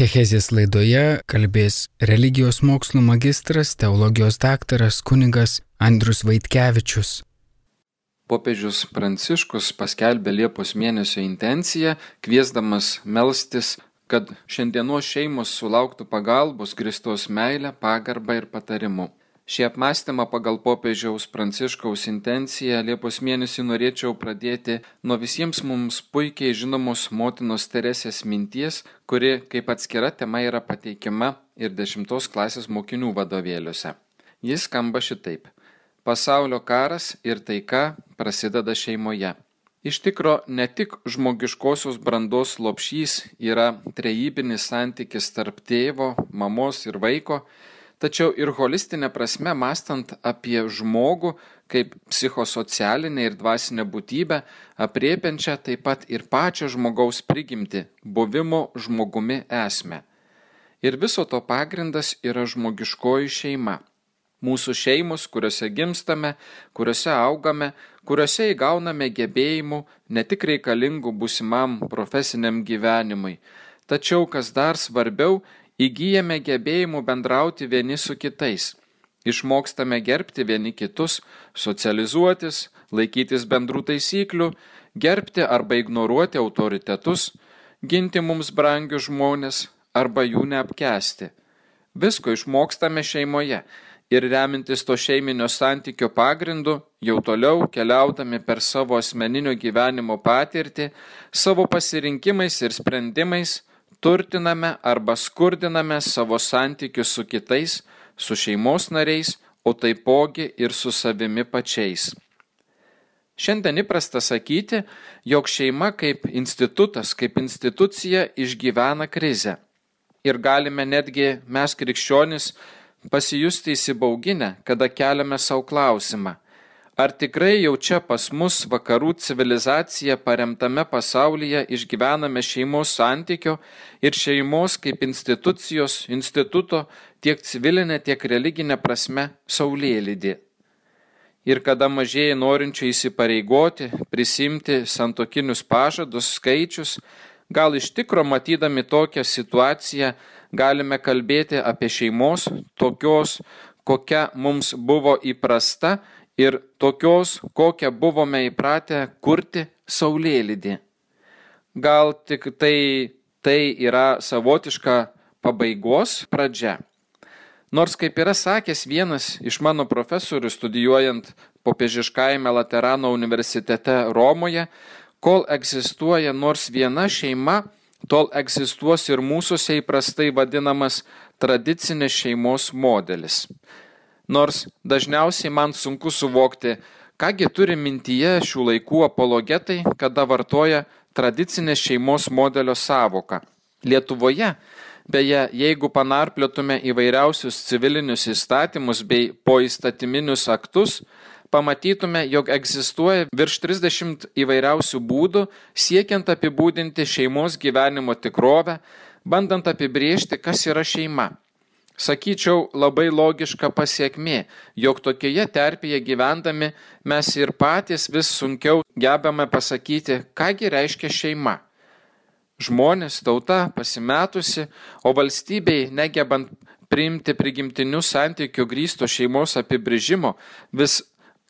Katechezės laidoje kalbės religijos mokslų magistras, teologijos daktaras kunigas Andrius Vaitkevičius. Popiežius Pranciškus paskelbė Liepos mėnesio intenciją, kviesdamas melstis, kad šiandienos šeimos sulauktų pagalbos Kristos meilę, pagarbą ir patarimu. Šį apmąstymą pagal popiežiaus Pranciškaus intenciją Liepos mėnesį norėčiau pradėti nuo visiems mums puikiai žinomos motinos Teresės minties, kuri kaip atskira tema yra pateikiama ir dešimtos klasės mokinių vadovėliuose. Jis skamba šitaip. Pasaulio karas ir taika prasideda šeimoje. Iš tikro, ne tik žmogiškosios brandos lopšys yra trejybinis santykis tarp tėvo, mamos ir vaiko, tačiau ir holistinė prasme mąstant apie žmogų kaip psichosocialinę ir dvasinę būtybę, apriepiančią taip pat ir pačią žmogaus prigimti, buvimo žmogumi esmę. Ir viso to pagrindas yra žmogiškoji šeima. Mūsų šeimos, kuriuose gimstame, kuriuose augame, kuriuose įgauname gebėjimų ne tik reikalingų būsimam profesiniam gyvenimui, tačiau, kas dar svarbiau, įgyjame gebėjimų bendrauti vieni su kitais, išmokstame gerbti vieni kitus, socializuotis, laikytis bendrų taisyklių, gerbti arba ignoruoti autoritetus, ginti mums brangius žmonės arba jų neapkesti. Visko išmokstame šeimoje ir remintis to šeiminio santykio pagrindu, jau toliau keliaudami per savo asmeninio gyvenimo patirtį, savo pasirinkimais ir sprendimais, turtiname arba skurdiname savo santykius su kitais, su šeimos nariais, o taipogi ir su savimi pačiais. Šiandien įprasta sakyti, jog šeima kaip institutas, kaip institucija išgyvena krizę. Ir galime netgi mes krikščionis pasijusti įsibauginę, kada keliame savo klausimą Ar tikrai jau čia pas mus vakarų civilizacija paremtame pasaulyje išgyvename šeimos santykio ir šeimos kaip institucijos, instituto tiek civilinė, tiek religinė prasme saulėlydį? Ir kada mažėja norinčių įsipareigoti, prisimti santokinius pažadus skaičius, gal iš tikro matydami tokią situaciją galime kalbėti apie šeimos tokios, kokia mums buvo įprasta ir tokios, kokią buvome įpratę kurti saulėlydį. Gal tik tai, tai yra savotiška pabaigos pradžia. Nors kaip yra sakęs vienas iš mano profesorių studijuojant popiežiškajame Laterano universitete Romoje, kol egzistuoja nors viena šeima, tol egzistuos ir mūsųse įprastai vadinamas tradicinis šeimos modelis nors dažniausiai man sunku suvokti, kągi turi mintyje šių laikų apologetai, kada vartoja tradicinės šeimos modelio savoką. Lietuvoje, beje, jeigu panarplėtume įvairiausius civilinius įstatymus bei poįstatyminius aktus, pamatytume, jog egzistuoja virš 30 įvairiausių būdų siekiant apibūdinti šeimos gyvenimo tikrovę, bandant apibriežti, kas yra šeima sakyčiau, labai logiška pasiekmė, jog tokioje terpėje gyvendami mes ir patys vis sunkiau gebame pasakyti, kągi reiškia šeima. Žmonės, tauta pasimetusi, o valstybei negebant priimti prigimtinių santykių grįsto šeimos apibrėžimo, vis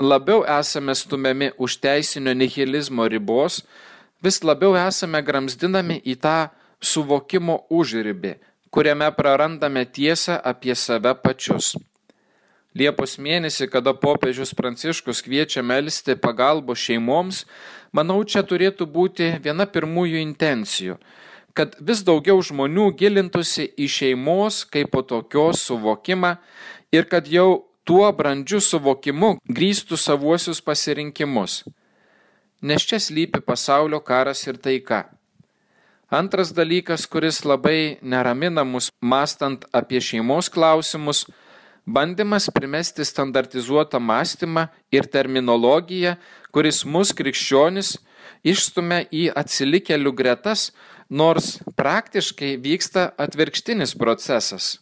labiau esame stumiami už teisinio nihilizmo ribos, vis labiau esame gramzdinami į tą suvokimo užribį kuriame prarandame tiesą apie save pačius. Liepos mėnesį, kada popiežius Pranciškus kviečia melstį pagalbos šeimoms, manau, čia turėtų būti viena pirmųjų intencijų kad vis daugiau žmonių gilintųsi į šeimos kaip po tokios suvokimą ir kad jau tuo brandžiu suvokimu grįstų savuosius pasirinkimus. Nes čia slypi pasaulio karas ir taika. Antras dalykas, kuris labai neramina mus mastant apie šeimos klausimus, bandymas primesti standartizuotą mąstymą ir terminologiją, kuris mus krikščionis išstumia į atsilikėlių gretas, nors praktiškai vyksta atvirkštinis procesas.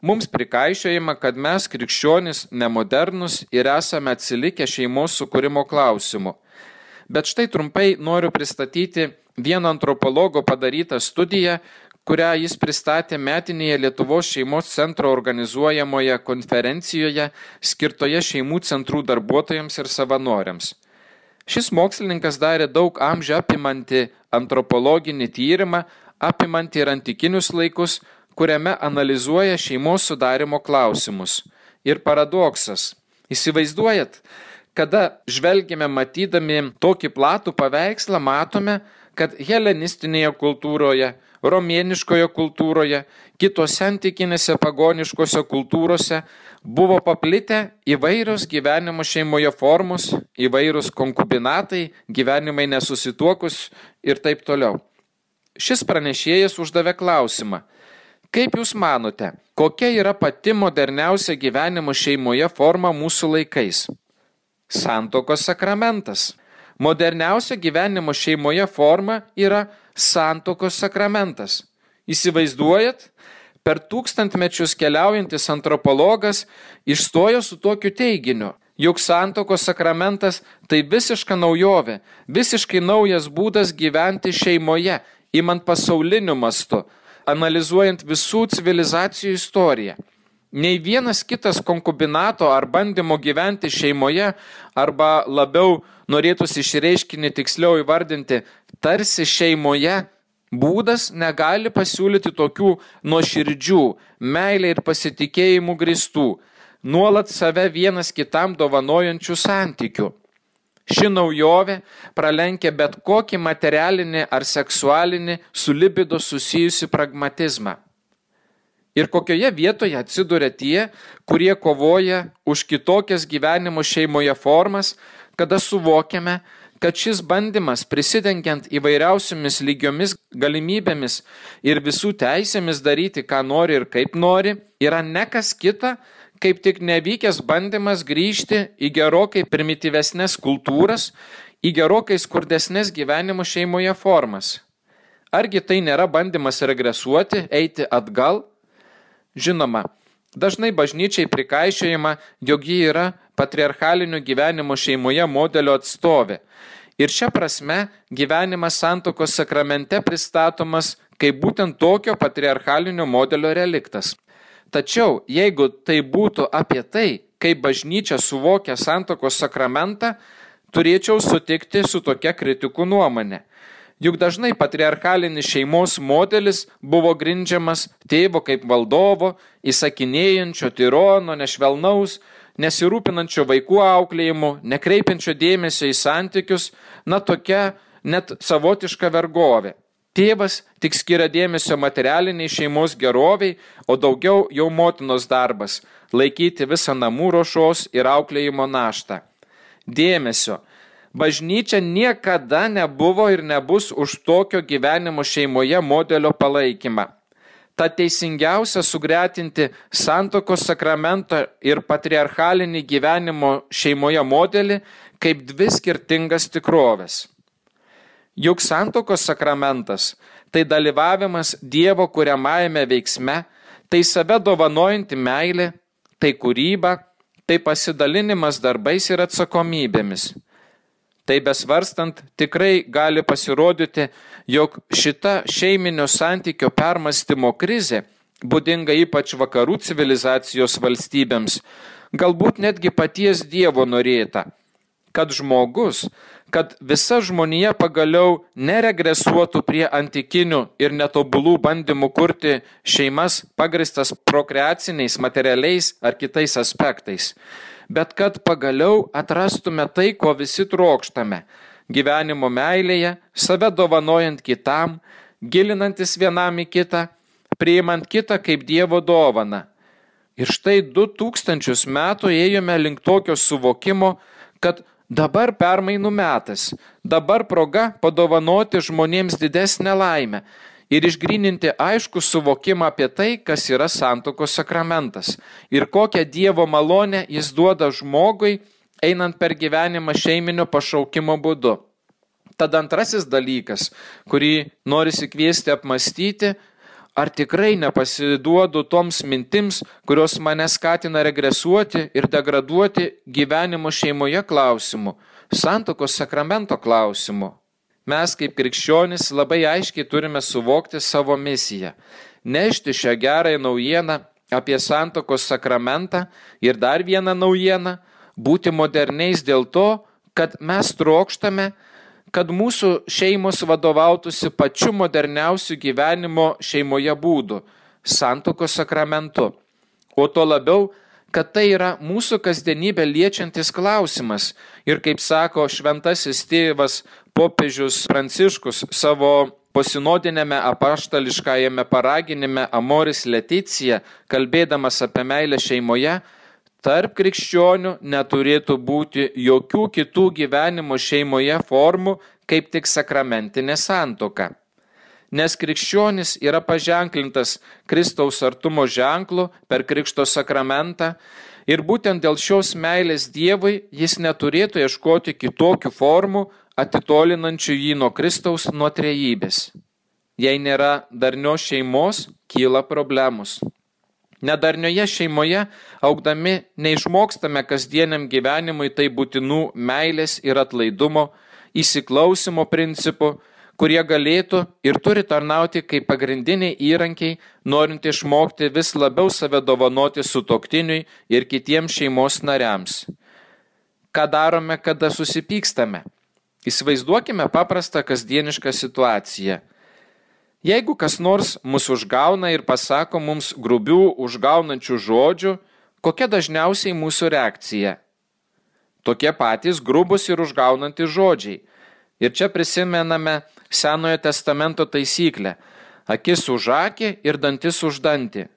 Mums prikaišėjama, kad mes krikščionis nemodernus ir esame atsilikę šeimos sukūrimo klausimu. Bet štai trumpai noriu pristatyti vieno antropologo padarytą studiją, kurią jis pristatė metinėje Lietuvos šeimos centro organizuojamoje konferencijoje skirtoje šeimų centrų darbuotojams ir savanoriams. Šis mokslininkas darė daug amžių apimantį antropologinį tyrimą, apimantį ir antikinius laikus, kuriame analizuoja šeimos sudarimo klausimus. Ir paradoksas. Įsivaizduojat, kada žvelgiame matydami tokį platų paveikslą, matome, kad helenistinėje kultūroje, romėniškoje kultūroje, kitose antikinėse pagoniškose kultūrose buvo paplitę įvairios gyvenimo šeimoje formos, įvairūs konkubinatai, gyvenimai nesusituokus ir taip toliau. Šis pranešėjas uždavė klausimą. Kaip Jūs manote, kokia yra pati moderniausia gyvenimo šeimoje forma mūsų laikais? Santokos sakramentas. Moderniausia gyvenimo šeimoje forma yra santokos sakramentas. Įsivaizduojat, per tūkstantmečius keliaujantis antropologas išstojo su tokiu teiginiu, juk santokos sakramentas tai visiška naujovė, visiškai naujas būdas gyventi šeimoje, imant pasauliniu mastu, analizuojant visų civilizacijų istoriją. Nei vienas kitas konkubinato ar bandymo gyventi šeimoje, arba labiau norėtųsi išreiškinį tiksliau įvardinti, tarsi šeimoje būdas negali pasiūlyti tokių nuoširdžių, meilė ir pasitikėjimų gristų, nuolat save vienas kitam dovanojančių santykių. Ši naujovė pralenkia bet kokį materialinį ar seksualinį su libido susijusi pragmatizmą. Ir kokioje vietoje atsiduria tie, kurie kovoja už kitokias gyvenimo šeimoje formas, kada suvokiame, kad šis bandymas prisidengiant įvairiausiamis lygiomis galimybėmis ir visų teisėmis daryti, ką nori ir kaip nori, yra ne kas kita, kaip tik nevykęs bandymas grįžti į gerokai primityvesnės kultūras, į gerokai skurdesnės gyvenimo šeimoje formas. Argi tai nėra bandymas regresuoti, eiti atgal? Žinoma, dažnai bažnyčiai prikaišėjama, jog ji yra patriarchalinio gyvenimo šeimoje modelio atstovė. Ir šia prasme gyvenimas santokos sakramente pristatomas kaip būtent tokio patriarchalinio modelio reliktas. Tačiau jeigu tai būtų apie tai, kaip bažnyčia suvokia santokos sakramentą, turėčiau sutikti su tokia kritikų nuomonė. Juk dažnai patriarchalinis šeimos modelis buvo grindžiamas tėvo kaip valdovo, įsakinėjančio, tirono, nešvelnaus, nesirūpinančio vaikų auklėjimu, nekreipiančio dėmesio į santykius, na tokia net savotiška vergovė. Tėvas tik skiria dėmesio materialiniai šeimos geroviai, o daugiau jau motinos darbas - laikyti visą namų ruošos ir auklėjimo naštą. Dėmesio Bažnyčia niekada nebuvo ir nebus už tokio gyvenimo šeimoje modelio palaikymą. Ta teisingiausia sugretinti santokos sakramento ir patriarchalinį gyvenimo šeimoje modelį kaip dvi skirtingas tikrovės. Juk santokos sakramentas tai dalyvavimas Dievo kuriamajame veiksme, tai save dovanojanti meilė, tai kūryba, tai pasidalinimas darbais ir atsakomybėmis. Tai besvarstant tikrai gali pasirodyti, jog šita šeiminio santykio permastymo krizė, būdinga ypač vakarų civilizacijos valstybėms, galbūt netgi paties Dievo norėta, kad žmogus, kad visa žmonija pagaliau neregresuotų prie antikinių ir netobulų bandymų kurti šeimas pagristas prokreaciniais, materialiais ar kitais aspektais bet kad pagaliau atrastume tai, ko visi trokštame - gyvenimo meilėje, save dovanojant kitam, gilinantis vienam į kitą, priimant kitą kaip Dievo dovaną. Ir štai du tūkstančius metų ėjome link tokio suvokimo, kad dabar permainų metas, dabar proga padovanoti žmonėms didesnę laimę, ir išgrininti aišku suvokimą apie tai, kas yra santokos sakramentas ir kokią Dievo malonę jis duoda žmogui, einant per gyvenimą šeiminio pašaukimo būdu. Tad antrasis dalykas, kurį norisi kviesti apmastyti, ar tikrai nepasiduodu toms mintims, kurios mane skatina regresuoti ir degraduoti gyvenimo šeimoje klausimu, santokos sakramento klausimu. Mes kaip krikščionis labai aiškiai turime suvokti savo misiją - nešti šią gerąją naujieną apie santokos sakramentą ir dar vieną naujieną - būti moderniais dėl to, kad mes trokštame, kad mūsų šeimos vadovautųsi pačiu moderniausiu gyvenimo šeimoje būdu - santokos sakramentu. O to labiau, kad tai yra mūsų kasdienybę liečiantis klausimas. Ir kaip sako šventasis tėvas popiežius Pranciškus savo posinodinėme apaštališkajame paraginime Amoris Leticija, kalbėdamas apie meilę šeimoje, tarp krikščionių neturėtų būti jokių kitų gyvenimo šeimoje formų, kaip tik sakramentinė santoka nes krikščionis yra paženklintas Kristaus artumo ženklu per Krikšto sakramentą ir būtent dėl šios meilės Dievui jis neturėtų ieškoti kitokių formų, atitolinančių jį nuo Kristaus nuo trejybės. Jei nėra darnios šeimos, kyla problemos. Nedarnioje šeimoje augdami neišmokstame kasdieniam gyvenimui tai būtinų meilės ir atlaidumo, įsiklausimo principų, kurie galėtų ir turi tarnauti kaip pagrindiniai įrankiai, norint išmokti vis labiau save dovanoti sutoktiniui ir kitiems šeimos nariams. Ką darome, kada susipykstame? Įsivaizduokime paprastą kasdienišką situaciją. Jeigu kas nors mus užgauna ir pasako mums grubių užgaunančių žodžių, kokia dažniausiai mūsų reakcija? Tokie patys grubus ir užgaunantys žodžiai. Ir čia prisimename Senojo testamento taisyklę - akis už akį ir dantis už dantį.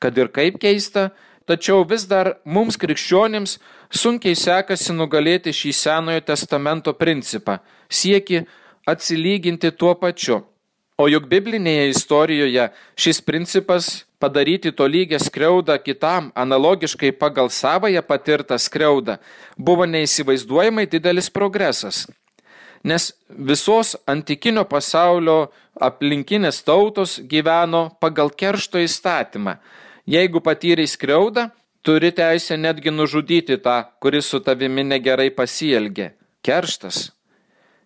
Kad ir kaip keista, tačiau vis dar mums krikščionims sunkiai sekasi nugalėti šį Senojo testamento principą - sieki atsilyginti tuo pačiu. O juk biblinėje istorijoje šis principas padaryti tolygę skriaudą kitam, analogiškai pagal savoją patirtą skriaudą, buvo neįsivaizduojamai didelis progresas nes visos antikinio pasaulio aplinkinės tautos gyveno pagal keršto įstatymą. Jeigu patyrei skriaudą, turi teisę netgi nužudyti tą, kuris su tavimi negerai pasielgė. Kerštas.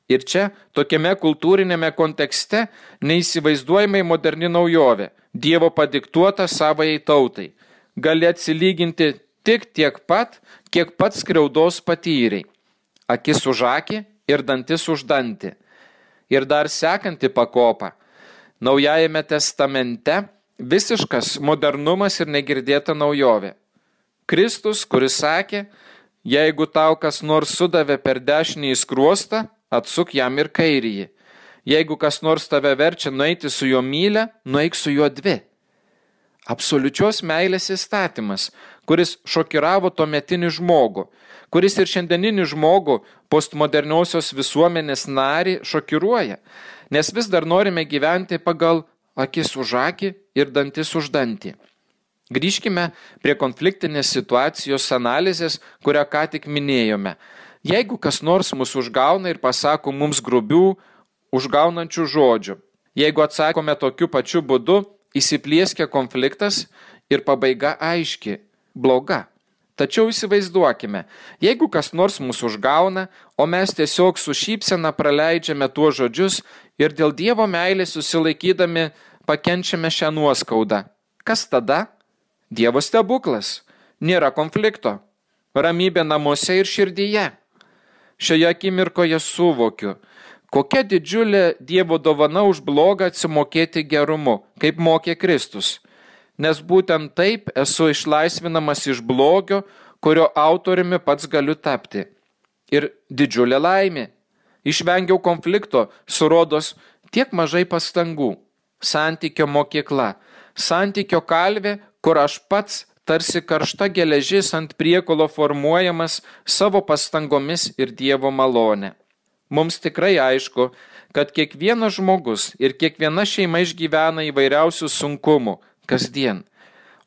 Ir čia, tokiame kultūrinėme kontekste, neįsivaizduojamai moderni naujovė - Dievo padiktuota savai tautai. Gali atsilyginti tik tiek pat, kiek pats skriaudos patyriai. Akis už akį ir dantis už dantį. Ir dar sekanti pakopa. Naujajame testamente visiškas modernumas ir negirdėta naujovė. Kristus, kuris sakė, jeigu tau kas nors sudavė per dešinį įskruostą, atsuk jam ir kairįjį. Jeigu kas nors tave verčia nueiti su juo mylę, nueik su juo dvi. Absoliučios meilės įstatymas, kuris šokiravo tuo metinį žmogų, kuris ir šiandieninį žmogų postmoderniosios visuomenės narį šokiruoja, nes vis dar norime gyventi pagal akis už akį ir dantis už dantį. Grįžkime prie konfliktinės situacijos analizės, kurią ką tik minėjome. Jeigu kas nors mus užgauna ir pasako mums grubių, užgaunančių žodžių, jeigu atsakome tokiu pačiu būdu, įsiplieskia konfliktas ir pabaiga aiški - bloga. Tačiau įsivaizduokime, jeigu kas nors mūsų užgauna, o mes tiesiog su šypsena praleidžiame tuos žodžius ir dėl Dievo meilės susilaikydami pakenčiame šią nuoskaudą. Kas tada? Dievo stebuklas. Nėra konflikto. Ramybė namuose ir širdyje. Šioje akimirkoje suvokiu, kokia didžiulė Dievo dovana už blogą atsimokėti gerumu, kaip mokė Kristus nes būtent taip esu išlaisvinamas iš blogio, kurio autoriumi pats galiu tapti. Ir didžiulė laimė. Išvengiau konflikto, surodos tiek mažai pastangų. Santykio mokykla, santykio kalvė, kur aš pats tarsi karšta geležis ant priekolo formuojamas savo pastangomis ir Dievo malonė. Mums tikrai aišku, kad kiekvienas žmogus ir kiekviena šeima išgyvena įvairiausių sunkumų, kasdien.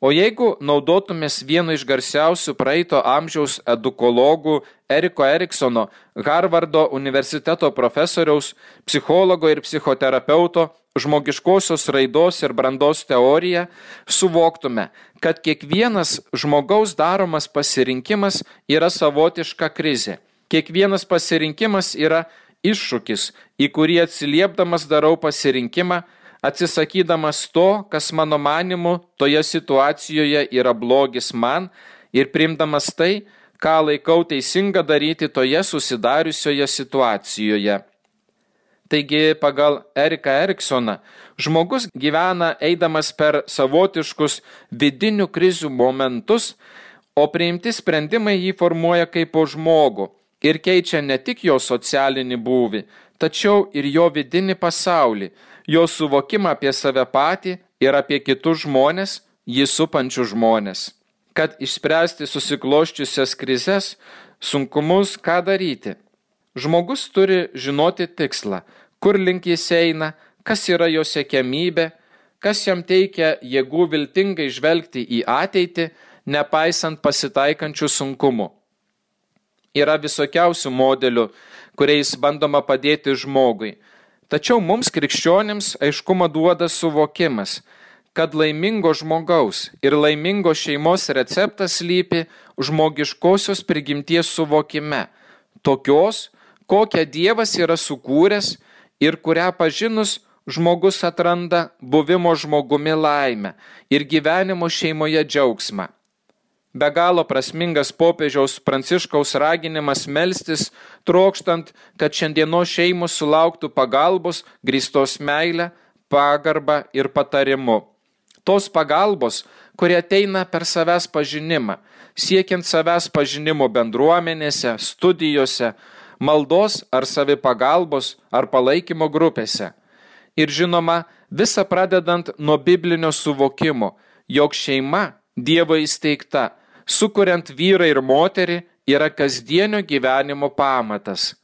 O jeigu naudotumės vienu iš garsiausių praeito amžiaus edukologų Eriko Eriksono, Harvardo universiteto profesoriaus, psichologo ir psichoterapeuto žmogiškosios raidos ir brandos teoriją, suvoktume, kad kiekvienas žmogaus daromas pasirinkimas yra savotiška krizė. Kiekvienas pasirinkimas yra iššūkis, į kurį atsiliepdamas darau pasirinkimą, atsisakydamas to, kas mano manimu toje situacijoje yra blogis man ir primdamas tai, ką laikau teisinga daryti toje susidariusioje situacijoje. Taigi, pagal Eriką Eriksoną, žmogus gyvena eidamas per savotiškus vidinių krizių momentus, o priimti sprendimai jį formuoja kaip po žmogų ir keičia ne tik jo socialinį būvį, tačiau ir jo vidinį pasaulį, jo suvokimą apie save patį ir apie kitus žmonės, jį supančius žmonės. Kad išspręsti susikloščiusias krizes, sunkumus, ką daryti. Žmogus turi žinoti tikslą, kur link jis eina, kas yra jo siekiamybė, kas jam teikia jėgų viltingai žvelgti į ateitį, nepaisant pasitaikančių sunkumų. Yra visokiausių modelių, kuriais bandoma padėti žmogui. Tačiau mums krikščionims aiškumą duoda suvokimas, kad laimingo žmogaus ir laimingo šeimos receptas lypi žmogiškosios prigimties suvokime, tokios, kokią Dievas yra sukūręs ir kurią pažinus žmogus atranda buvimo žmogumi laimę ir gyvenimo šeimoje džiaugsmą. Be galo prasmingas popiežiaus pranciškaus raginimas melstis, trokštant, kad šiandienos šeimos sulauktų pagalbos, grįstos meilę, pagarbą ir patarimu. Tos pagalbos, kurie ateina per savęs pažinimą, siekiant savęs pažinimo bendruomenėse, studijose, maldos ar savipagalbos ar palaikymo grupėse. Ir žinoma, visa pradedant nuo biblinio suvokimo, jog šeima Dievo įsteigta sukuriant vyrą ir moterį, yra kasdienio gyvenimo pamatas.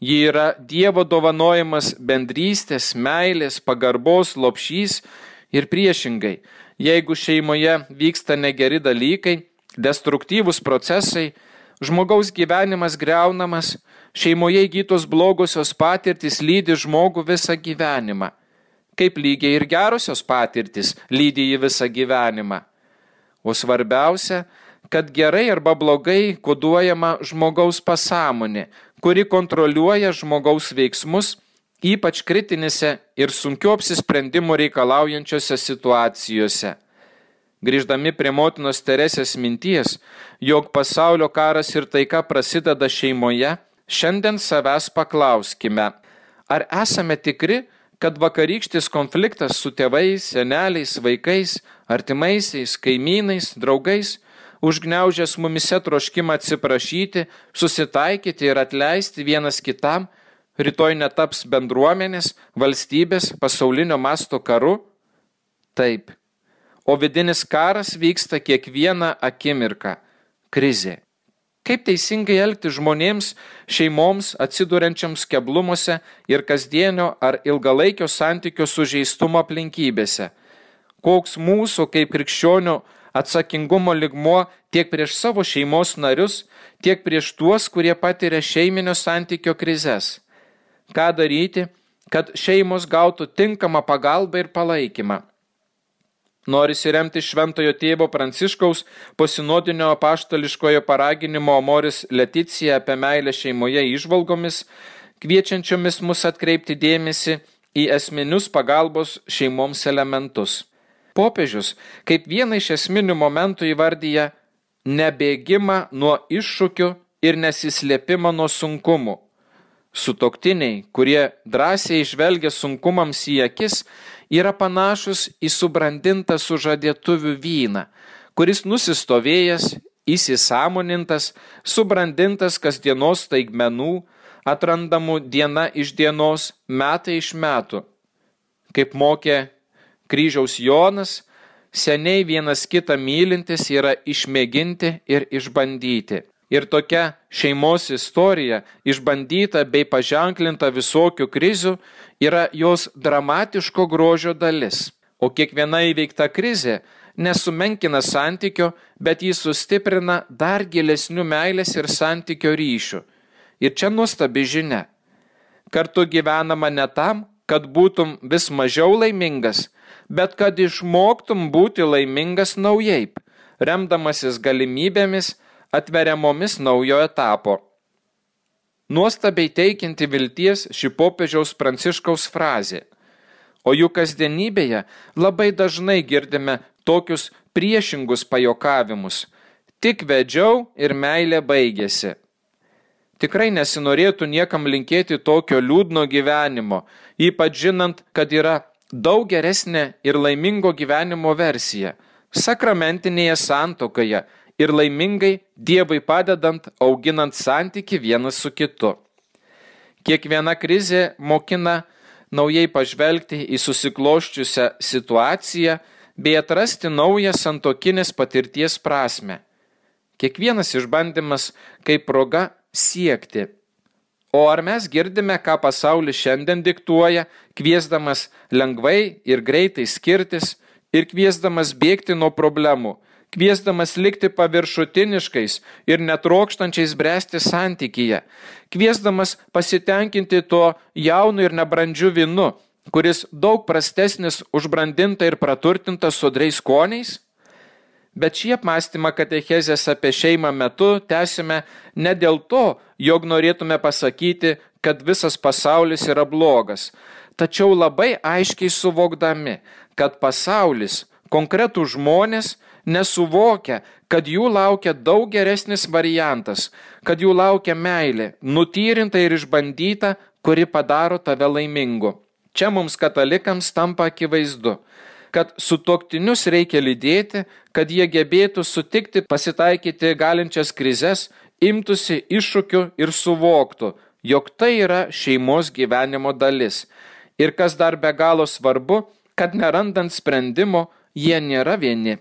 Ji yra Dievo dovanojimas bendrystės, meilės, pagarbos, lopšys ir priešingai. Jeigu šeimoje vyksta negeri dalykai, destruktyvūs procesai, žmogaus gyvenimas greunamas, šeimoje įgytos blogosios patirtis lydi žmogų visą gyvenimą. Kaip lygiai ir gerosios patirtis lydi jį visą gyvenimą. O svarbiausia, kad gerai arba blogai koduojama žmogaus pasąmonė, kuri kontroliuoja žmogaus veiksmus, ypač kritinėse ir sunkiu apsisprendimu reikalaujančiose situacijose. Grįždami prie motinos Teresės minties, jog pasaulio karas ir taika prasideda šeimoje, šiandien savęs paklauskime, ar esame tikri, kad vakarykštis konfliktas su tėvais, seneliais, vaikais, artimaisiais, kaimynais, draugais užgneužęs mumise troškimą atsiprašyti, susitaikyti ir atleisti vienas kitam, rytoj netaps bendruomenės, valstybės, pasaulinio masto karu? Taip. O vidinis karas vyksta kiekvieną akimirką - krizė. Kaip teisingai elgti žmonėms, šeimoms atsiduriančiams keblumuose ir kasdienio ar ilgalaikio santykio sužeistumo aplinkybėse? Koks mūsų kaip krikščionių atsakingumo ligmuo tiek prieš savo šeimos narius, tiek prieš tuos, kurie patiria šeiminio santykio krizes. Ką daryti, kad šeimos gautų tinkamą pagalbą ir palaikymą. Norisi remti šventojo tėvo Pranciškaus posinodinio paštališkojo paraginimo Amoris Leticija apie meilę šeimoje išvalgomis, kviečiančiomis mus atkreipti dėmesį į esminius pagalbos šeimoms elementus. Popiežius kaip vieną iš esminių momentų įvardyja nebėgimą nuo iššūkių ir nesislėpimą nuo sunkumų. Sutoktiniai, kurie drąsiai išvelgia sunkumams į akis, yra panašus į subrandintą sužadėtuvių vyną, kuris nusistovėjęs, įsisamonintas, subrandintas kasdienos taigmenų, atrandamų diena iš dienos, metai iš metų. Kaip mokė kryžiaus Jonas, seniai vienas kitą mylintis yra išmėginti ir išbandyti. Ir tokia šeimos istorija, išbandyta bei paženklinta visokių krizių, yra jos dramatiško grožio dalis. O kiekviena įveikta krizė nesumenkina santykio, bet jį sustiprina dar gilesnių meilės ir santykio ryšių. Ir čia nuostabi žinia. Kartu gyvenama ne tam, kad būtum vis mažiau laimingas, bet kad išmoktum būti laimingas naujai, remdamasis galimybėmis atveriamomis naujo etapo. Nuostabiai teikinti vilties ši popiežiaus pranciškaus frazė. O jų kasdienybėje labai dažnai girdime tokius priešingus pajokavimus. Tik vedžiau ir meilė baigėsi. Tikrai nesinorėtų niekam linkėti tokio liūdno gyvenimo, ypač žinant, kad yra daug geresnė ir laimingo gyvenimo versija - sakramentinėje santokoje ir laimingai Dievui padedant, auginant santyki vienas su kitu. Kiekviena krizė mokina naujai pažvelgti į susikloščiusią situaciją bei atrasti naują santokinės patirties prasme. Kiekvienas išbandymas kaip proga siekti. O ar mes girdime, ką pasaulis šiandien diktuoja, kviesdamas lengvai ir greitai skirtis ir kviesdamas bėgti nuo problemų, kviesdamas likti paviršutiniškais ir netrokštančiais bręsti santykyje, kviesdamas pasitenkinti tuo jaunu ir nebrandžiu vinu, kuris daug prastesnis už brandintą ir praturtintą sodriais skoniais? Bet šį apmąstymą katechezės apie šeimą metu tęsime ne dėl to, jog norėtume pasakyti, kad visas pasaulis yra blogas, tačiau labai aiškiai suvokdami, kad pasaulis, konkretų žmonės, nesuvokia, kad jų laukia daug geresnis variantas, kad jų laukia meilė, nutyrinta ir išbandyta, kuri padaro tave laimingu. Čia mums katalikams tampa akivaizdu, kad sutoktinius reikia lydėti, kad jie gebėtų sutikti pasitaikyti galinčias krizes, imtųsi iššūkių ir suvoktų, jog tai yra šeimos gyvenimo dalis. Ir kas dar be galo svarbu, kad nerandant sprendimo, jie nėra vieni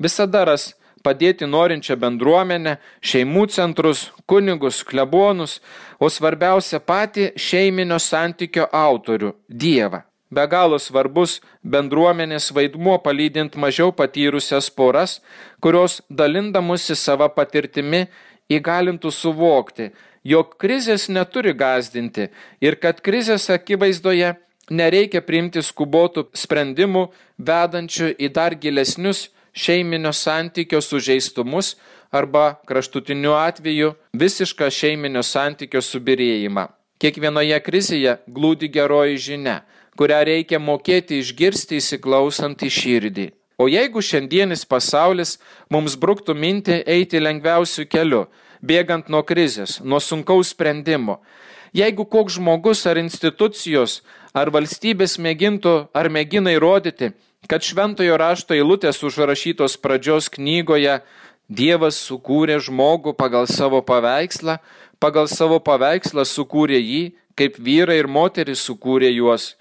visada ras padėti norinčią bendruomenę, šeimų centrus, kunigus, klebonus, o svarbiausia patį šeiminio santykio autorių - Dievą. Be galo svarbus bendruomenės vaidmuo palydint mažiau patyrusias poras, kurios dalindamusi savo patirtimi įgalintų suvokti, jog krizės neturi gazdinti ir kad krizės akivaizdoje nereikia priimti skubotų sprendimų, vedančių į dar gilesnius šeiminio santykio sužeistumus arba kraštutiniu atveju visišką šeiminio santykio subirėjimą. Kiekvienoje krizėje glūdi geroji žinia, kurią reikia mokėti išgirsti įsiklausant į širdį. O jeigu šiandienis pasaulis mums bruktų mintį eiti lengviausiu keliu, bėgant nuo krizės, nuo sunkaus sprendimo, jeigu koks žmogus ar institucijos ar valstybės mėgintų ar mėgina įrodyti, kad šventojo rašto eilutės užrašytos pradžios knygoje Dievas sukūrė žmogų pagal savo paveikslą, pagal savo paveikslą sukūrė jį, kaip vyrai ir moteris sukūrė juos.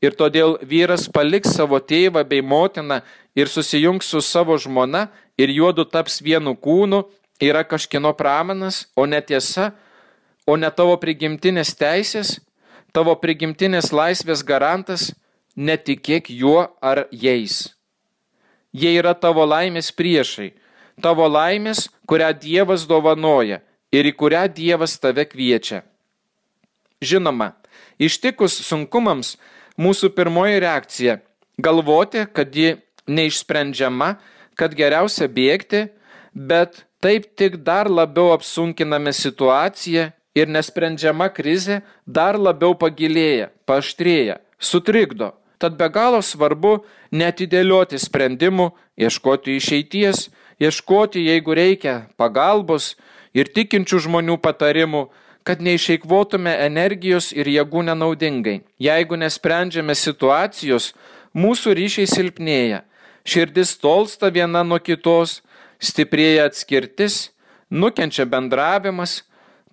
Ir todėl vyras paliks savo tėvą bei motiną ir susijungs su savo žmona ir juodu taps vienu kūnu, yra kažkino pramanas, o netiesa, o ne tavo prigimtinės teisės, tavo prigimtinės laisvės garantas, netikėk juo ar jais. Jie yra tavo laimės priešai, tavo laimės, kurią Dievas dovanoja ir į kurią Dievas tave kviečia. Žinoma, ištikus sunkumams mūsų pirmoji reakcija - galvoti, kad ji neišsprendžiama, kad geriausia bėgti, bet taip tik dar labiau apsunkiname situaciją ir nesprendžiama krizė dar labiau pagilėja, paštrėja, sutrikdo. Tad be galo svarbu netidėlioti sprendimų, ieškoti išeities, ieškoti, jeigu reikia, pagalbos ir tikinčių žmonių patarimų, kad neišeikvotume energijos ir jėgų nenaudingai. Jeigu nesprendžiame situacijos, mūsų ryšiai silpnėja, širdis tolsta viena nuo kitos, stiprėja atskirtis, nukenčia bendravimas,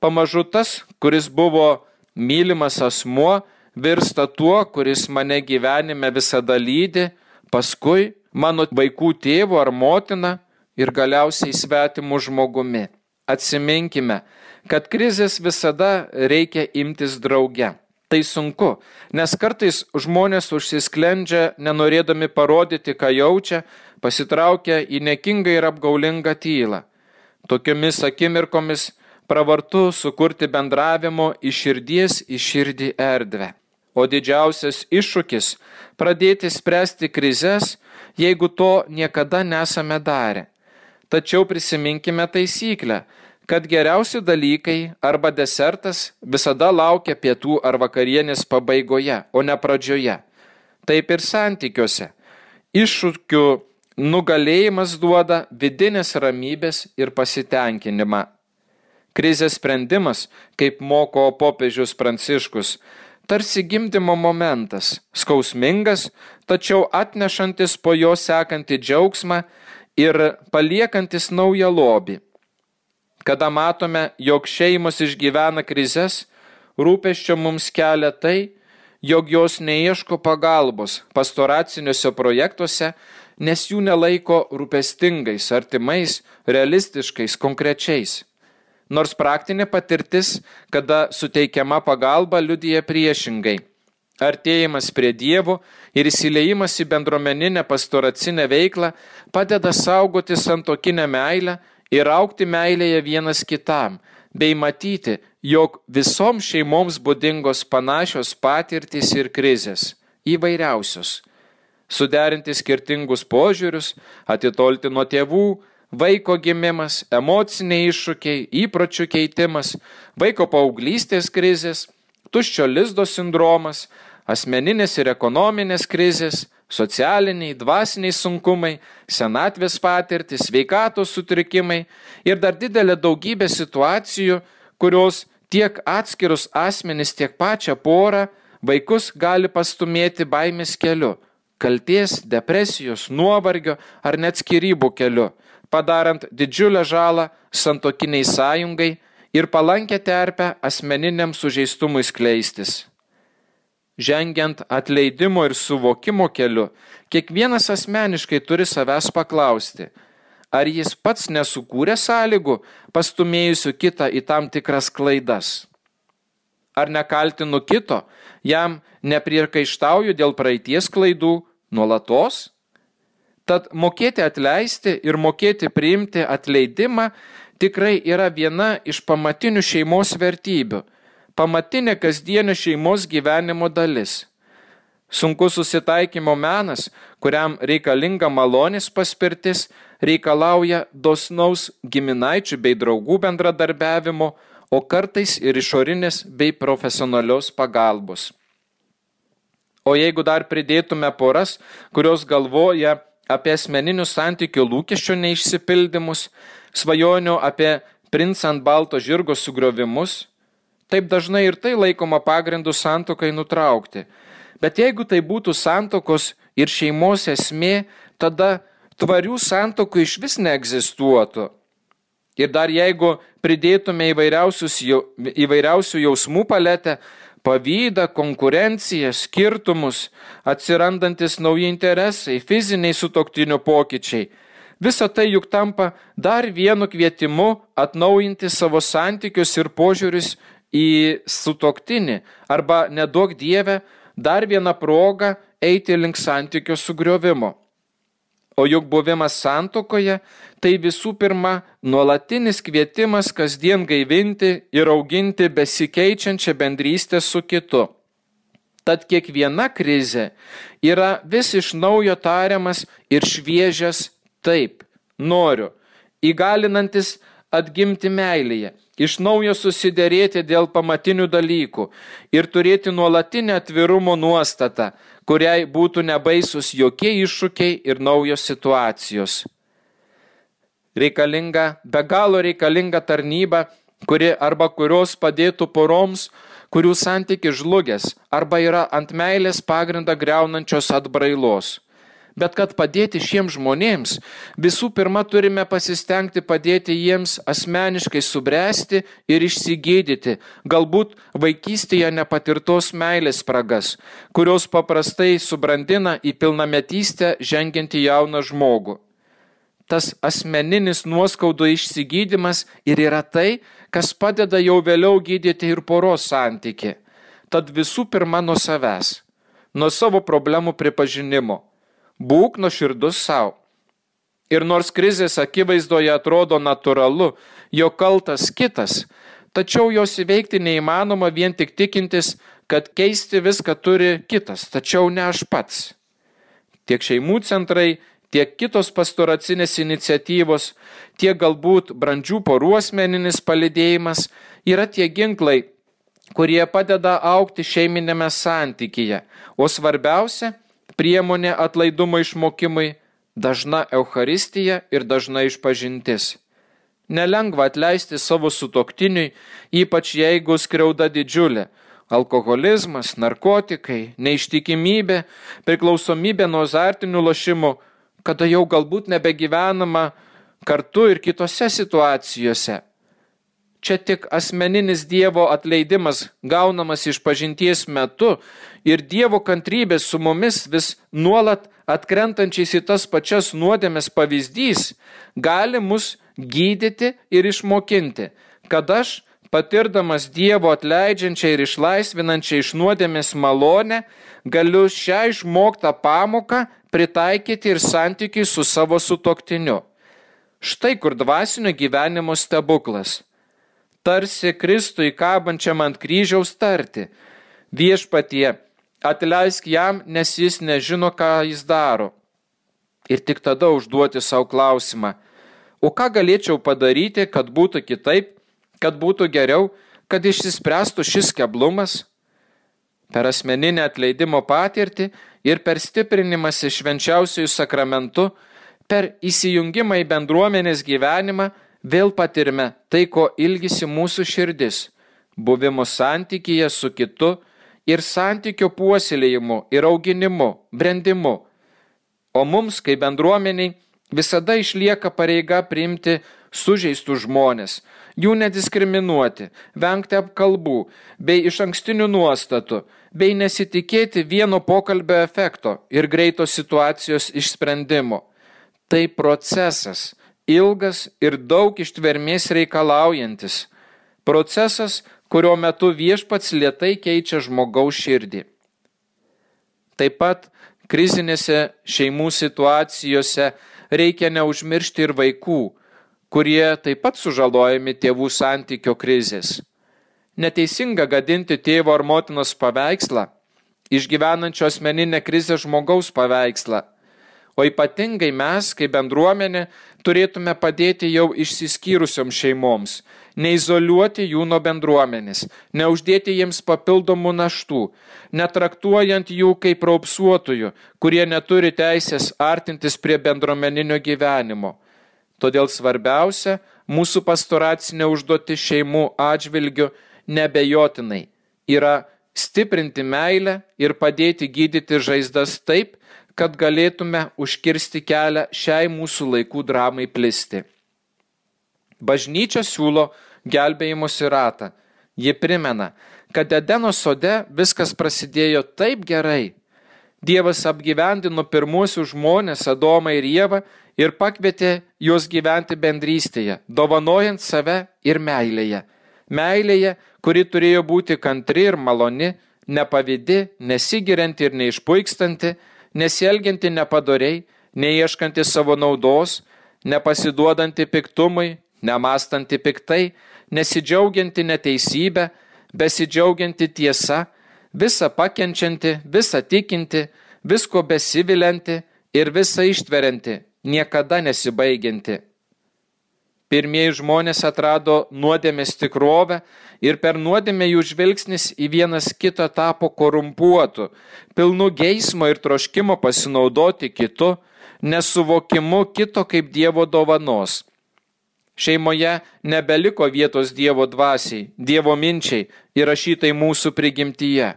pamažu tas, kuris buvo mylimas asmuo, virsta tuo, kuris mane gyvenime visada lydi, paskui mano vaikų tėvu ar motina ir galiausiai svetimu žmogumi. Atsiminkime, kad krizės visada reikia imtis drauge. Tai sunku, nes kartais žmonės užsisklendžia, nenorėdami parodyti, ką jaučia, pasitraukia į nekingą ir apgaulingą tylą. Tokiomis akimirkomis pravartu sukurti bendravimo iš širdies į širdį erdvę o didžiausias iššūkis - pradėti spręsti krizes, jeigu to niekada nesame darę. Tačiau prisiminkime taisyklę, kad geriausi dalykai arba desertas visada laukia pietų ar vakarienės pabaigoje, o ne pradžioje. Taip ir santykiuose. Iššūkių nugalėjimas duoda vidinės ramybės ir pasitenkinimą. Krizės sprendimas, kaip moko popiežius Pranciškus, tarsi gimdymo momentas, skausmingas, tačiau atnešantis po jo sekantį džiaugsmą ir paliekantis naują lobį. Kada matome, jog šeimos išgyvena krizes, rūpeščio mums kelia tai, jog jos neieško pagalbos pastoraciniuose projektuose, nes jų nelaiko rūpestingais, artimais, realistiškais, konkrečiais. Nors praktinė patirtis, kada suteikiama pagalba, liudyja priešingai. Artėjimas prie dievų ir įsileimas į bendruomeninę pastoracinę veiklą padeda saugoti santokinę meilę ir aukti meilėje vienas kitam, bei matyti, jog visoms šeimoms būdingos panašios patirtys ir krizės - įvairiausios. Suderinti skirtingus požiūrius, atitolti nuo tėvų, vaiko gimimas, emociniai iššūkiai, įpročių keitimas, vaiko paauglystės krizės, tuščio lizdo sindromas, asmeninės ir ekonominės krizės, socialiniai, dvasiniai sunkumai, senatvės patirtis, sveikatos sutrikimai ir dar didelė daugybė situacijų, kurios tiek atskirus asmenis, tiek pačią porą vaikus gali pastumėti baimės keliu - kalties, depresijos, nuovargio ar net skirybų keliu, padarant didžiulę žalą santokiniai sąjungai ir palankę terpę asmeniniam sužeistumui skleistis. Žengiant atleidimo ir suvokimo keliu, kiekvienas asmeniškai turi savęs paklausti, ar jis pats nesukūrė sąlygų, pastumėjusių kitą į tam tikras klaidas. Ar nekaltinu kito, jam nepriekaištauju dėl praeities klaidų nuolatos? Tad mokėti atleisti ir mokėti priimti atleidimą tikrai yra viena iš pamatinių šeimos vertybių pamatinė kasdienio šeimos gyvenimo dalis. Sunkus susitaikymo menas, kuriam reikalinga malonės paspirtis, reikalauja dosnaus giminaičių bei draugų bendradarbiavimo, o kartais ir išorinės bei profesionalios pagalbos. O jeigu dar pridėtume poras, kurios galvoja apie asmeninių santykių lūkesčių neišsipildymus, svajonių apie princą ant balto žirgo sugriovimus, Taip dažnai ir tai laikoma pagrindu santokai nutraukti. Bet jeigu tai būtų santokos ir šeimos esmė, tada tvarių santokų iš vis neegzistuotų. Ir dar jeigu pridėtume įvairiausių jausmų paletę, pavydą, konkurenciją, skirtumus, atsirandantis nauji interesai, fiziniai sutoktinių pokyčiai, visa tai juk tampa dar vienu kvietimu atnaujinti savo santykius ir požiūrius į sutoktinį arba nedaug dievę dar vieną progą eiti link santykių sugriovimo. O juk buvimas santokoje tai visų pirma nuolatinis kvietimas kasdien gaivinti ir auginti besikeičiančią bendrystę su kitu. Tad kiekviena krizė yra vis iš naujo tariamas ir šviežias taip, noriu, įgalinantis atgimti meilėje iš naujo susidėrėti dėl pamatinių dalykų ir turėti nuolatinę atvirumo nuostatą, kuriai būtų nebaisus jokie iššūkiai ir naujos situacijos. Reikalinga, be galo reikalinga tarnyba, kuri arba kurios padėtų poroms, kurių santykis žlugęs arba yra ant meilės pagrindą greunančios atbrailos. Bet kad padėti šiems žmonėms, visų pirma turime pasistengti padėti jiems asmeniškai subręsti ir išsigydyti, galbūt vaikystėje nepatirtos meilės spragas, kurios paprastai subrandina į pilnametystę žengiantį jauną žmogų. Tas asmeninis nuoskaudų išsigydymas ir yra tai, kas padeda jau vėliau gydyti ir poros santyki. Tad visų pirma nuo savęs, nuo savo problemų pripažinimo Būk nuoširdus savo. Ir nors krizės akivaizdoje atrodo natūralu, jo kaltas kitas, tačiau jos įveikti neįmanoma vien tik tikintis, kad keisti viską turi kitas, tačiau ne aš pats. Tiek šeimų centrai, tiek kitos pastoracinės iniciatyvos, tiek galbūt brandžių porų asmeninis palidėjimas yra tie ginklai, kurie padeda aukti šeiminėme santykyje, o svarbiausia - priemonė atlaidumo išmokimui - dažna Euharistija ir dažna išpažintis. Nelengva atleisti savo sutoktiniui, ypač jeigu skriauda didžiulė - alkoholizmas, narkotikai, neištikimybė, priklausomybė nuo azartinių lošimų, kada jau galbūt nebegyvenama kartu ir kitose situacijose. Čia tik asmeninis Dievo atleidimas gaunamas iš pažinties metu ir Dievo kantrybės su mumis vis nuolat atkrentančiais į tas pačias nuodėmės pavyzdys gali mus gydyti ir išmokinti, kad aš, patirdamas Dievo atleidžiančią ir išlaisvinančią iš nuodėmės malonę, galiu šią išmoktą pamoką pritaikyti ir santykiai su savo sutoktiniu. Štai kur dvasinio gyvenimo stebuklas. Tarsi Kristui kabančiam ant kryžiaus tarti. Viešpatie, atleisk jam, nes jis nežino, ką jis daro. Ir tik tada užduoti savo klausimą, o ką galėčiau padaryti, kad būtų kitaip, kad būtų geriau, kad išsispręstų šis keblumas? Per asmeninę atleidimo patirtį ir per stiprinimąsi švenčiausiųjų sakramentu, per įsijungimą į bendruomenės gyvenimą vėl patirime tai, ko ilgisi mūsų širdis - buvimo santykyje su kitu ir santykio puoselėjimu ir auginimu, brendimu. O mums, kaip bendruomeniai, visada išlieka pareiga priimti sužeistų žmonės, jų nediskriminuoti, vengti apkalbų bei iš ankstinių nuostatų, bei nesitikėti vieno pokalbio efekto ir greito situacijos išsprendimo. Tai procesas, ilgas ir daug ištvermės reikalaujantis. Procesas, kurio metu viešpats lietai keičia žmogaus širdį. Taip pat krizinėse šeimų situacijose reikia neužmiršti ir vaikų, kurie taip pat sužalojami tėvų santykio krizės. Neteisinga gadinti tėvo ar motinos paveikslą, išgyvenančio asmeninę krizę žmogaus paveikslą. O ypatingai mes, kaip bendruomenė, turėtume padėti jau išsiskyrusiom šeimoms, neizoliuoti jų nuo bendruomenės, neuždėti jiems papildomų naštų, netraktuojant jų kaip raupsuotojų, kurie neturi teisės artintis prie bendruomeninio gyvenimo. Todėl svarbiausia mūsų pastoracinė užduoti šeimų atžvilgių nebejotinai yra stiprinti meilę ir padėti gydyti žaizdas taip, kad galėtume užkirsti kelią šiai mūsų laikų dramai plisti. Bažnyčia siūlo gelbėjimosi ratą. Ji primena, kad Edeno sode viskas prasidėjo taip gerai. Dievas apgyvendino pirmuosius žmonės Adomą ir Jėvą ir pakvietė juos gyventi bendrystėje, dovanojant save ir meilėje. Meilėje, kuri turėjo būti kantri ir maloni, nepavydi, nesigirianti ir neišpuikstanti, nesielgianti nepadoriai, neieškanti savo naudos, nepasiduodanti piktumui, nemastanti piktai, nesidžiaugianti neteisybę, besidžiaugianti tiesa, visą pakenčianti, visą tikinti, visko besivilianti ir visą ištverianti, niekada nesibaigianti. Pirmieji žmonės atrado nuodėmės tikrovę ir per nuodėmę jų žvilgsnis į vienas kitą tapo korumpuotu, pilnu geismo ir troškimo pasinaudoti kitu, nesuvokimu kito kaip Dievo dovanos. Šeimoje nebeliko vietos Dievo dvasiai, Dievo minčiai įrašytai mūsų prigimtyje.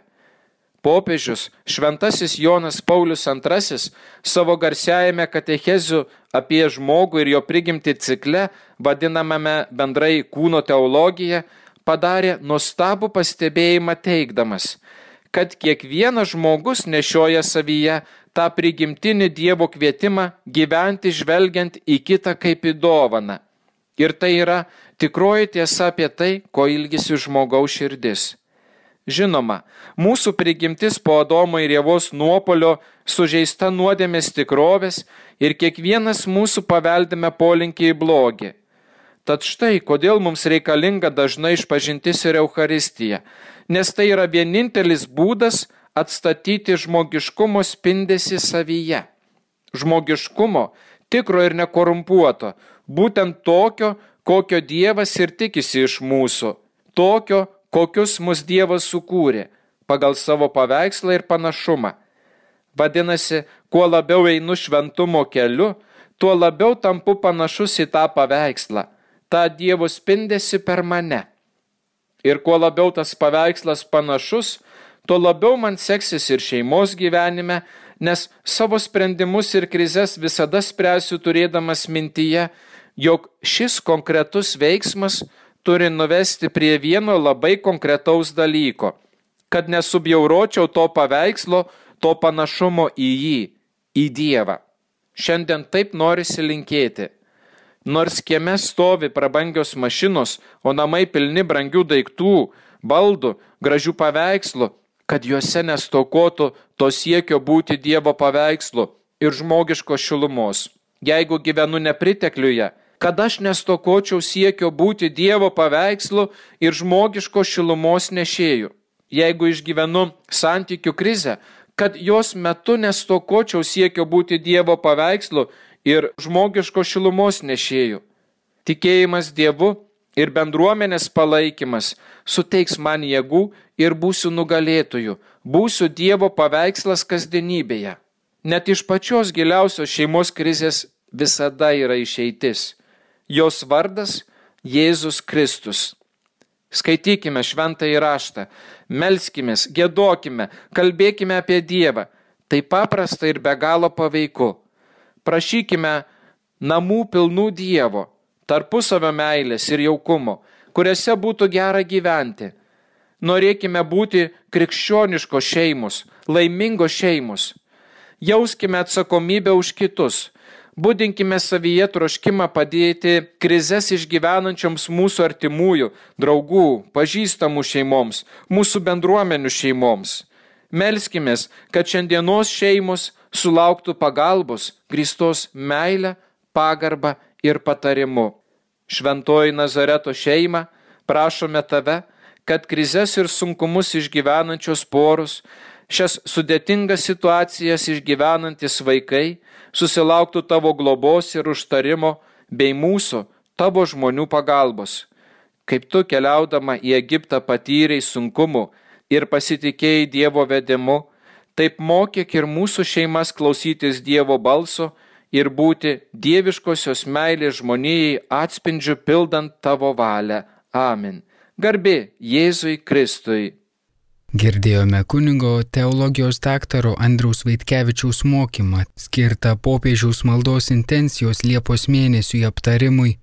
Popiežius Šventasis Jonas Paulius II savo garsiajame katecheziu apie žmogų ir jo prigimti cikle, vadinamame bendrai kūno teologija, padarė nuostabų pastebėjimą teikdamas, kad kiekvienas žmogus nešioja savyje tą prigimtinį Dievo kvietimą gyventi žvelgiant į kitą kaip į dovaną Ir tai yra tikroji tiesa apie tai, ko ilgisi žmogaus širdis. Žinoma, mūsų prigimtis po Adomo ir Jėvos nuopolio sužeista nuodėmės tikrovės ir kiekvienas mūsų paveldime polinkį į blogį. Tad štai, kodėl mums reikalinga dažnai išpažintis ir Euharistija, nes tai yra vienintelis būdas atstatyti žmogiškumo spindesi savyje, žmogiškumo, tikro ir nekorumpuoto, būtent tokio, kokio Dievas ir tikisi iš mūsų, tokio, kokius mus Dievas sukūrė, pagal savo paveikslą ir panašumą. Vadinasi, kuo labiau einu šventumo keliu, tuo labiau tampu panašus į tą paveikslą, tą Dievo spindėsi per mane. Ir kuo labiau tas paveikslas panašus, tuo labiau man seksis ir šeimos gyvenime, nes savo sprendimus ir krizes visada spręsiu turėdamas mintyje, jog šis konkretus veiksmas turi nuvesti prie vieno labai konkretaus dalyko, kad nesubjauročiau to paveikslo, to panašumo į jį, į Dievą. Šiandien taip norisi linkėti. Nors kieme stovi prabangios mašinos, o namai pilni brangių daiktų, baldų, gražių paveikslų, kad juose nestokotų to siekio būti Dievo paveikslu ir žmogiško šilumos. Jeigu gyvenu nepritekliuje, kad aš nestokočiau siekio būti Dievo paveikslu ir žmogiško šilumos nešėjų. Jeigu išgyvenu santykių krizę, kad jos metu nestokočiau siekio būti Dievo paveikslu ir žmogiško šilumos nešėjų. Tikėjimas Dievu ir bendruomenės palaikymas suteiks man jėgų ir būsiu nugalėtoju, būsiu Dievo paveikslas kasdienybėje. Net iš pačios giliausios šeimos krizės visada yra išeitis. Jos vardas Jėzus Kristus. Skaitykime šventą įraštą, melskime, gėdokime, kalbėkime apie Dievą. Tai paprasta ir be galo paveiku. Prašykime namų pilnų Dievo, tarpusavio meilės ir jaukumo, kuriuose būtų gera gyventi. Norėkime būti krikščioniškos šeimos, laimingos šeimos. Jauskime atsakomybę už kitus Būdinkime savyje troškimą padėti krizes išgyvenančioms mūsų artimųjų, draugų, pažįstamų šeimoms, mūsų bendruomenių šeimoms. Melskime, kad šiandienos šeimos sulauktų pagalbos, grįstos meilę, pagarbą ir patarimu. Šventoji Nazareto šeima, prašome tave, kad krizes ir sunkumus išgyvenančios poros, šias sudėtingas situacijas išgyvenantis vaikai, susilauktų tavo globos ir užtarimo bei mūsų, tavo žmonių pagalbos. Kaip tu keliaudama į Egiptą patyrei sunkumų ir pasitikėjai Dievo vedimu, taip mokyk ir mūsų šeimas klausytis Dievo balso ir būti dieviškosios meilės žmonijai atspindžiu pildant tavo valią. Amen. Garbi Jėzui Kristui. Girdėjome kunigo teologijos daktaro Andriaus Vaitkevičiaus mokymą, skirtą popiežiaus maldos intencijos Liepos mėnesiui aptarimui.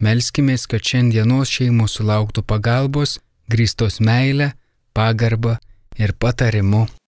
Melskime, kad šiandienos šeimos sulauktų pagalbos, grįstos meilę, pagarbą ir patarimu.